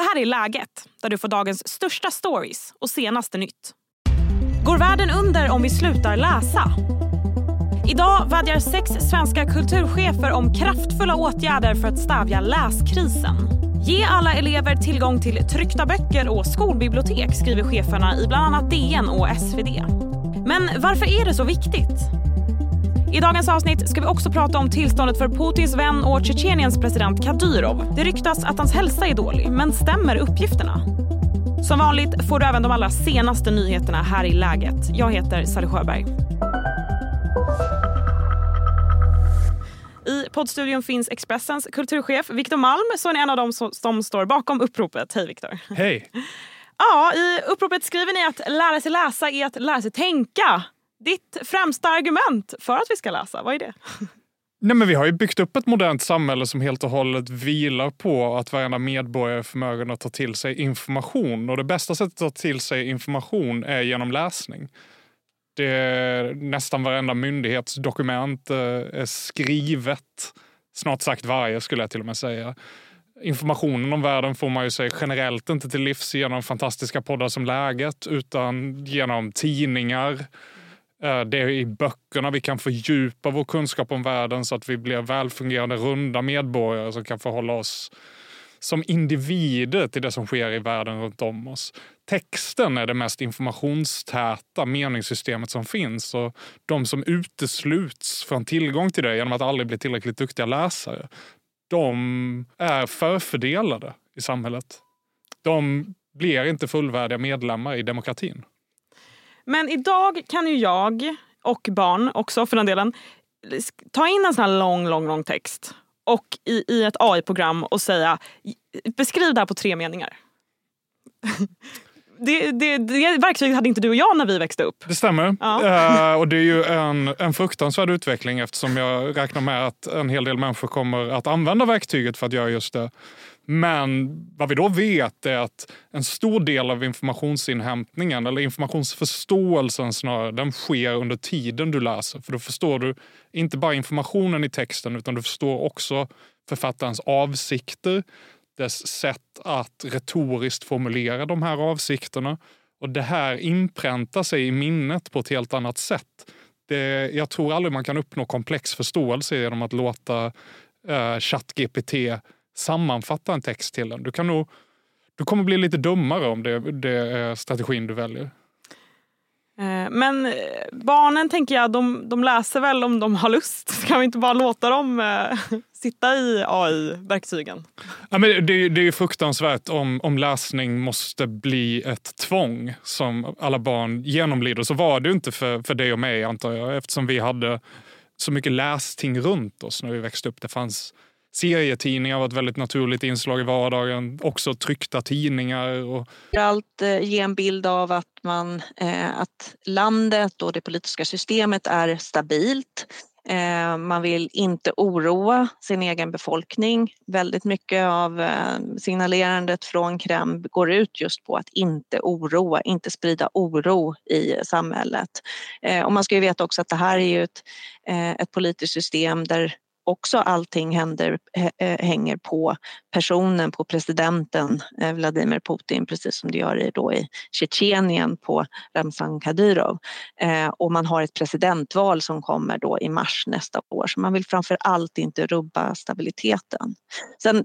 Det här är Läget, där du får dagens största stories och senaste nytt. Går världen under om vi slutar läsa? Idag vädjar sex svenska kulturchefer om kraftfulla åtgärder för att stävja läskrisen. Ge alla elever tillgång till tryckta böcker och skolbibliotek skriver cheferna i bland annat DN och SvD. Men varför är det så viktigt? I dagens avsnitt ska vi också prata om tillståndet för Putins vän och Tjetjeniens president Kadyrov. Det ryktas att hans hälsa är dålig, men stämmer uppgifterna? Som vanligt får du även de allra senaste nyheterna här i läget. Jag heter Sally Sjöberg. I poddstudion finns Expressens kulturchef Viktor Malm som är en av dem som, som står bakom uppropet. Hej Viktor! Hej! Ja, I uppropet skriver ni att lära sig läsa är att lära sig tänka. Ditt främsta argument för att vi ska läsa, vad är det? Nej, men vi har ju byggt upp ett modernt samhälle som helt och hållet vilar på att varenda medborgare är förmögen att ta till sig information. Och det bästa sättet att ta till sig information är genom läsning. Det är nästan varenda myndighetsdokument eh, är skrivet. Snart sagt varje skulle jag till och med säga. Informationen om världen får man ju sig generellt inte till livs genom fantastiska poddar som Läget utan genom tidningar, Eh, det är i böckerna vi kan fördjupa vår kunskap om världen så att vi blir välfungerande, runda medborgare som kan förhålla oss som individer till det som sker i världen runt om oss. Texten är det mest informationstäta meningssystemet som finns och de som utesluts från tillgång till det genom att aldrig bli tillräckligt duktiga läsare, de är förfördelade i samhället. De blir inte fullvärdiga medlemmar i demokratin. Men idag kan ju jag, och barn också för den delen, ta in en sån här lång, lång, lång text och i, i ett AI-program och säga beskriv det här på tre meningar. Det, det, det verktyget hade inte du och jag när vi växte upp. Det stämmer. Ja. Uh, och det är ju en, en fruktansvärd utveckling eftersom jag räknar med att en hel del människor kommer att använda verktyget för att göra just det. Men vad vi då vet är att en stor del av informationsinhämtningen, eller informationsförståelsen snarare, den sker under tiden du läser. För då förstår du inte bara informationen i texten utan du förstår också författarens avsikter, dess sätt att retoriskt formulera de här avsikterna. Och det här inpräntar sig i minnet på ett helt annat sätt. Det, jag tror aldrig man kan uppnå komplex förståelse genom att låta eh, ChatGPT sammanfatta en text till en. Du, kan nog, du kommer bli lite dummare om det, det är strategin du väljer. Eh, men eh, barnen tänker jag, de, de läser väl om de har lust? Ska vi inte bara låta dem eh, sitta i AI-verktygen? Ja, men det, det är fruktansvärt om, om läsning måste bli ett tvång som alla barn genomlider. Så var det inte för, för dig och mig antar jag eftersom vi hade så mycket lästing runt oss när vi växte upp. Det fanns serietidningar var ett väldigt naturligt inslag i vardagen. Också tryckta tidningar. Och... Allt eh, ge en bild av att, man, eh, att landet och det politiska systemet är stabilt. Eh, man vill inte oroa sin egen befolkning. Väldigt mycket av eh, signalerandet från Kreml går ut just på att inte oroa, inte sprida oro i samhället. Och man ska ju veta också att det här är ju ett, ett politiskt system där också allting händer, eh, eh, hänger på personen, på presidenten eh, Vladimir Putin, precis som det gör då i Tjetjenien på Ramzan Kadyrov. Och man har ett presidentval som kommer då i mars nästa år, så man vill framför allt inte rubba stabiliteten. Sen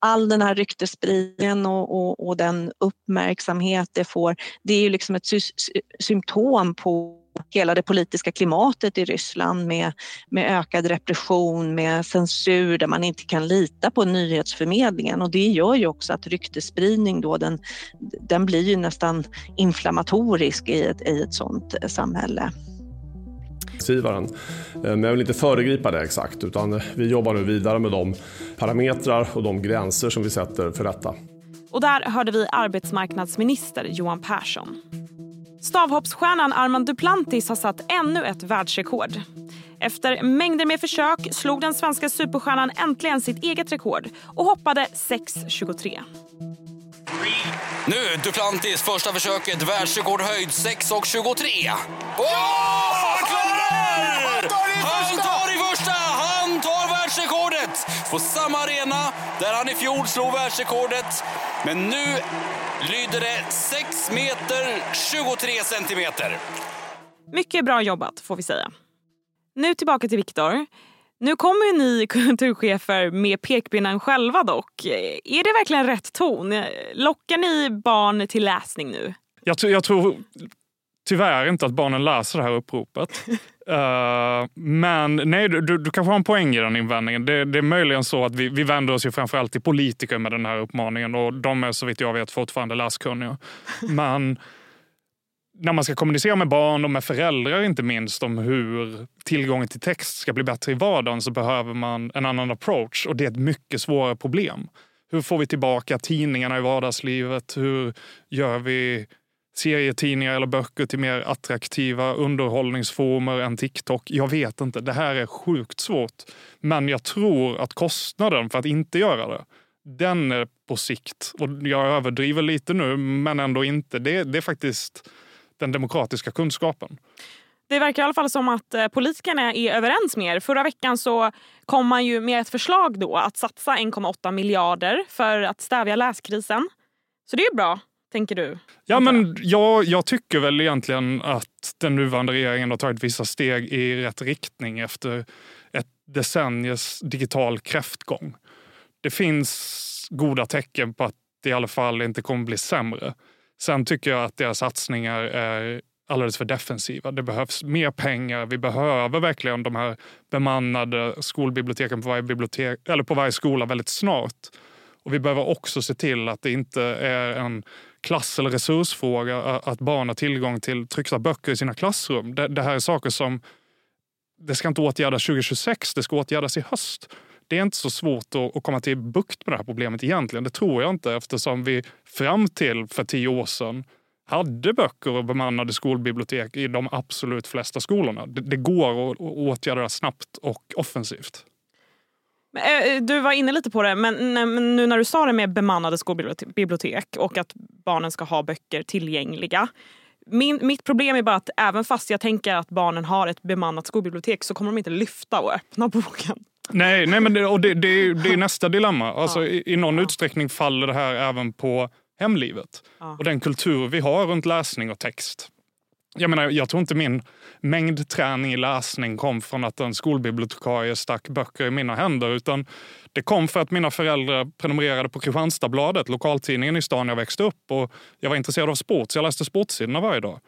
all den här ryktesspridningen och, och, och, den uppmärksamhet det får, det är ju liksom ett sy symptom på hela det politiska klimatet i Ryssland med, med ökad repression, med censur där man inte kan lita på nyhetsförmedlingen och det gör ju också att ryktesspridning då den, den blir ju nästan inflammatorisk i ett, i ett sådant samhälle. Eh, men jag vill inte föregripa det exakt utan vi jobbar nu vidare med de parametrar och de gränser som vi sätter för detta. Och där hörde vi arbetsmarknadsminister Johan Persson. Stavhoppsstjärnan Armand Duplantis har satt ännu ett världsrekord. Efter mängder med försök slog den svenska superstjärnan äntligen sitt eget rekord och hoppade 6,23. Nu Duplantis första försöket, världsrekordhöjd 6,23. Oh, på samma arena där han i fjol slog världsrekordet. Men nu lyder det 6 meter 23 centimeter. Mycket bra jobbat får vi säga. Nu tillbaka till Viktor. Nu kommer ju ni kulturchefer med pekpinnen själva dock. Är det verkligen rätt ton? Lockar ni barn till läsning nu? Jag, jag tror tyvärr inte att barnen läser det här uppropet. uh, men nej, du, du kanske har en poäng i den invändningen. Det, det är möjligen så att vi, vi vänder oss ju framförallt till politiker med den här uppmaningen och de är så vitt jag vet fortfarande läskunniga. Men när man ska kommunicera med barn och med föräldrar inte minst om hur tillgången till text ska bli bättre i vardagen så behöver man en annan approach och det är ett mycket svårare problem. Hur får vi tillbaka tidningarna i vardagslivet? Hur gör vi serietidningar eller böcker till mer attraktiva underhållningsformer än TikTok? Jag vet inte. Det här är sjukt svårt. Men jag tror att kostnaden för att inte göra det, den är på sikt, och jag överdriver lite nu, men ändå inte. Det, det är faktiskt den demokratiska kunskapen. Det verkar i alla fall som att eh, politikerna är överens med er. Förra veckan så kom man ju med ett förslag då att satsa 1,8 miljarder för att stävja läskrisen. Så det är bra, tänker du? Ja, men jag, jag tycker väl egentligen att den nuvarande regeringen har tagit vissa steg i rätt riktning efter ett decenniers digital kräftgång. Det finns goda tecken på att det i alla fall inte kommer bli sämre. Sen tycker jag att deras satsningar är alldeles för defensiva. Det behövs mer pengar. Vi behöver verkligen de här bemannade skolbiblioteken på varje, bibliotek, eller på varje skola väldigt snart. Och Vi behöver också se till att det inte är en klass eller resursfråga att barn har tillgång till tryckta böcker i sina klassrum. Det, det här är saker som det ska inte åtgärdas 2026, det ska åtgärdas i höst det är inte så svårt att, komma till bukt med det här problemet egentligen. Det tror jag inte eftersom vi fram till för tio år sedan hade böcker och bemannade skolbibliotek i de absolut flesta skolorna. Det, det går att åtgärda det snabbt och offensivt. Eh, du var inne lite på det, men nu när du sa det med bemannade skolbibliotek och att barnen ska ha böcker tillgängliga. Min, mitt problem är bara att även fast jag tänker att barnen har ett bemannat skolbibliotek så kommer de inte lyfta och öppna boken. Nej, nej men det, och det, det, det är nästa dilemma. Alltså, i, I någon ja. utsträckning faller det här även på hemlivet ja. och den kultur vi har runt läsning och text. Jag menar, jag tror inte min mängdträning i läsning kom från att en skolbibliotekarie stack böcker i mina händer utan det kom för att mina föräldrar prenumererade på Kristianstadsbladet, lokaltidningen i stan jag växte upp. Och jag var intresserad av sport så jag läste sportsidorna varje dag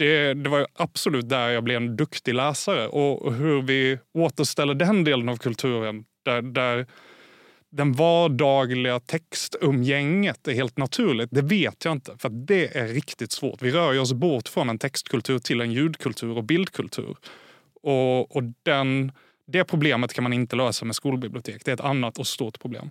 det, det var absolut där jag blev en duktig läsare. Och hur vi återställer den delen av kulturen där, där den vardagliga textumgänget är helt naturligt, det vet jag inte. För det är riktigt svårt. Vi rör oss bort från en textkultur till en ljudkultur och bildkultur. Och, och den, det problemet kan man inte lösa med skolbibliotek. Det är ett annat och stort problem.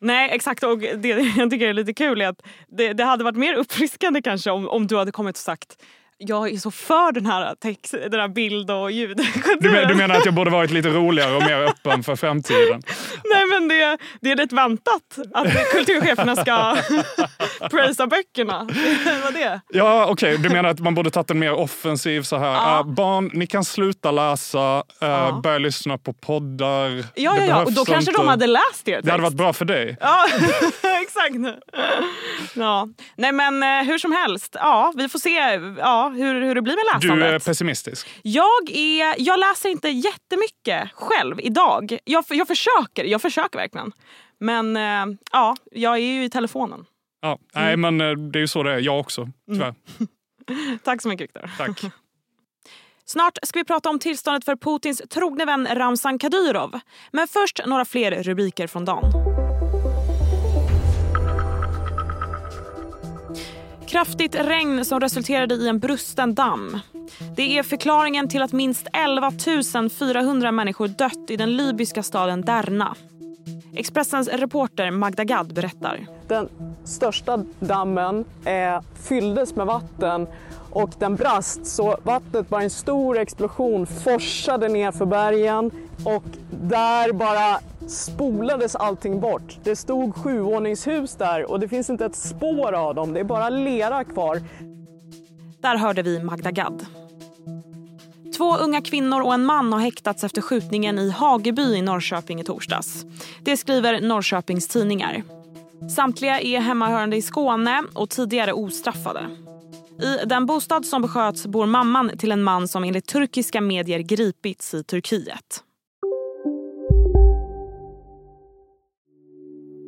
Nej exakt och det jag tycker är lite kul är att det, det hade varit mer uppfriskande kanske om, om du hade kommit och sagt jag är så för den här, text, den här bild och ljudkulturen. Du, du menar att jag borde varit lite roligare och mer öppen för framtiden? Nej men det, det är rätt väntat att kulturcheferna ska prisa böckerna. Vad det? Ja okej, okay. du menar att man borde tagit en mer offensiv så här. Ja. Uh, barn, ni kan sluta läsa, uh, ja. börja lyssna på poddar. Ja, ja, ja. och då kanske inte... de hade läst er Det hade varit bra för dig. Ja, exakt. Ja. Nej men uh, hur som helst, ja vi får se. Ja, hur, hur det blir med läsandet. Du är pessimistisk. Jag, är, jag läser inte jättemycket själv idag. Jag, jag försöker, jag försöker verkligen. Men äh, ja, jag är ju i telefonen. Ja, nej, mm. men eh, det är ju så det är. Jag också, tyvärr. Mm. Tack så mycket, Viktor. Tack. Snart ska vi prata om tillståndet för Putins trogne vän Ramzan Kadyrov. Men först några fler rubriker från dagen. Kraftigt regn som resulterade i en brusten damm. Det är förklaringen till att minst 11 400 människor dött i den libyska staden Derna. Expressens reporter Magda Gad berättar. Den största dammen eh, fylldes med vatten och den brast så vattnet bara en stor explosion forsade ner för bergen och där bara spolades allting bort. Det stod sjuvåningshus där och det finns inte ett spår av dem. Det är bara lera kvar. Där hörde vi Magda Gad. Två unga kvinnor och en man har häktats efter skjutningen i Hageby i Norrköping i torsdags. Det skriver Norrköpings Tidningar. Samtliga är hemmahörande i Skåne och tidigare ostraffade. I den bostad som besköts bor mamman till en man som enligt turkiska medier gripits i Turkiet.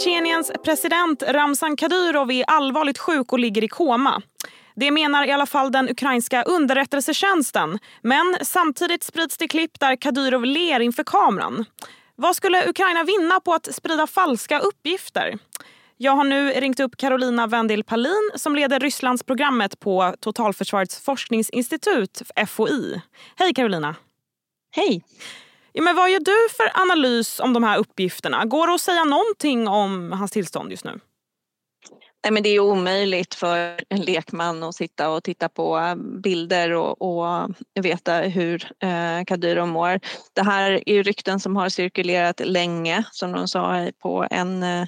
Tjetjeniens president Ramzan Kadyrov är allvarligt sjuk och ligger i koma. Det menar i alla fall den ukrainska underrättelsetjänsten. Men samtidigt sprids det klipp där Kadyrov ler inför kameran. Vad skulle Ukraina vinna på att sprida falska uppgifter? Jag har nu ringt upp Carolina Wendel Palin som leder Rysslandsprogrammet på Totalförsvarets forskningsinstitut, FOI. Hej Carolina! Hej! Ja, men vad gör du för analys om de här uppgifterna? Går det att säga någonting om hans tillstånd just nu? Nej, men det är omöjligt för en lekman att sitta och titta på eh, bilder och, och veta hur eh, Kadyrov mår. Det här är ju rykten som har cirkulerat länge, som de sa på en eh,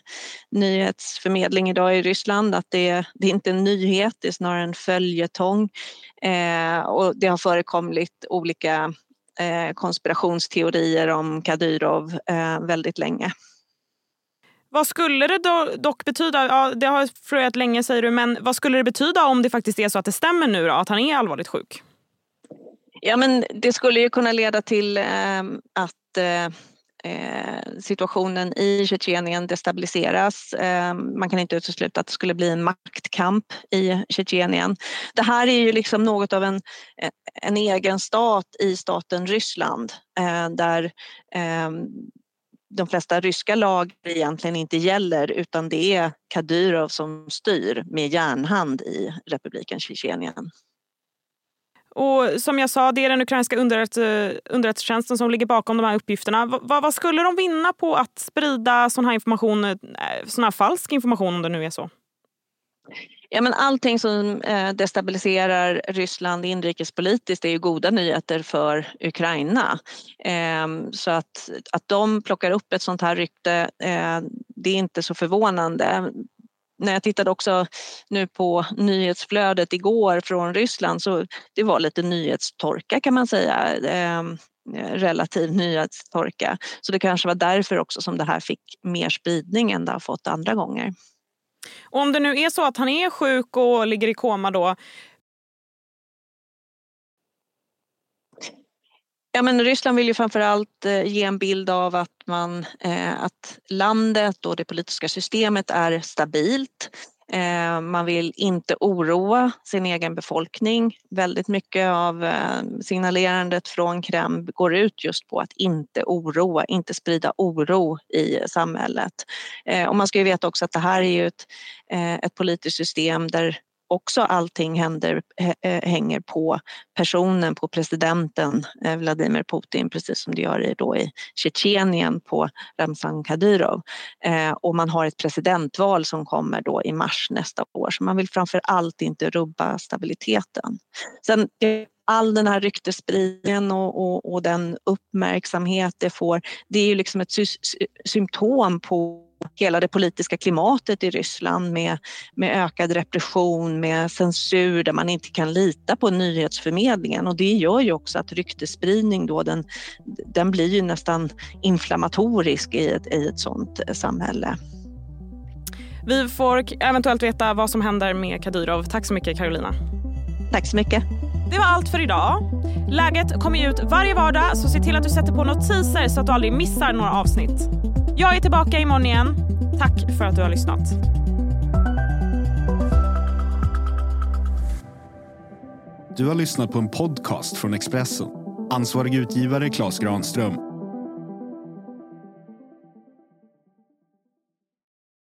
nyhetsförmedling idag i Ryssland, att det, det är inte en nyhet, det är snarare en följetong. Eh, och det har förekommit olika konspirationsteorier om Kadyrov eh, väldigt länge. Vad skulle det dock betyda, ja, det har flöjat länge säger du, men vad skulle det betyda om det faktiskt är så att det stämmer nu då, att han är allvarligt sjuk? Ja men det skulle ju kunna leda till eh, att eh, situationen i Tjetjenien destabiliseras. Eh, man kan inte utesluta att det skulle bli en maktkamp i Tjetjenien. Det här är ju liksom något av en, en egen stat i staten Ryssland eh, där ehm, de flesta ryska lag egentligen inte gäller utan det är Kadyrov som styr med järnhand i republiken Tjetjenien. Och som jag sa, det är den ukrainska underrättelsetjänsten som ligger bakom de här uppgifterna. V vad skulle de vinna på att sprida sån här information, eh, sån här falsk information om det nu är så? Ja, men allting som eh, destabiliserar Ryssland inrikespolitiskt är ju goda nyheter för Ukraina. Ehm, så att, att de plockar upp ett sånt här rykte, eh, det är inte så förvånande. När jag tittade också nu på nyhetsflödet igår från Ryssland så det var lite nyhetstorka kan man säga ehm, relativ nyhetstorka. Så det kanske var därför också som det här fick mer spridning än det har fått andra gånger. Och om det nu är så att han är sjuk och ligger i koma då, Ja, men Ryssland vill ju framförallt eh, ge en bild av att, man, eh, att landet och det politiska systemet är stabilt. Eh, man vill inte oroa sin egen befolkning. Väldigt mycket av eh, signalerandet från Kreml går ut just på att inte oroa, inte sprida oro i samhället. Eh, och man ska ju veta också att det här är ju ett, ett politiskt system där också allting händer, eh, eh, hänger på personen, på presidenten eh, Vladimir Putin, precis som det gör då i Tjetjenien på Ramzan Kadyrov. Och man har ett presidentval som kommer då i mars nästa år, så man vill framför allt inte rubba stabiliteten. Sen all den här ryktesspridningen och, och, och, den uppmärksamhet det får, det är ju liksom ett sy symptom på hela det politiska klimatet i Ryssland med, med ökad repression, med censur där man inte kan lita på nyhetsförmedlingen och det gör ju också att ryktesspridning då den, den blir ju nästan inflammatorisk i ett, i ett sådant samhälle. Vi får eventuellt veta vad som händer med Kadyrov. Tack så mycket Carolina. Tack så mycket. Det var allt för idag. Läget kommer ut varje vardag så se till att du sätter på notiser så att du aldrig missar några avsnitt. Jag är tillbaka imorgon igen. Tack för att du har lyssnat. Du har lyssnat på en podcast från Expressen. Ansvarig utgivare Klas Granström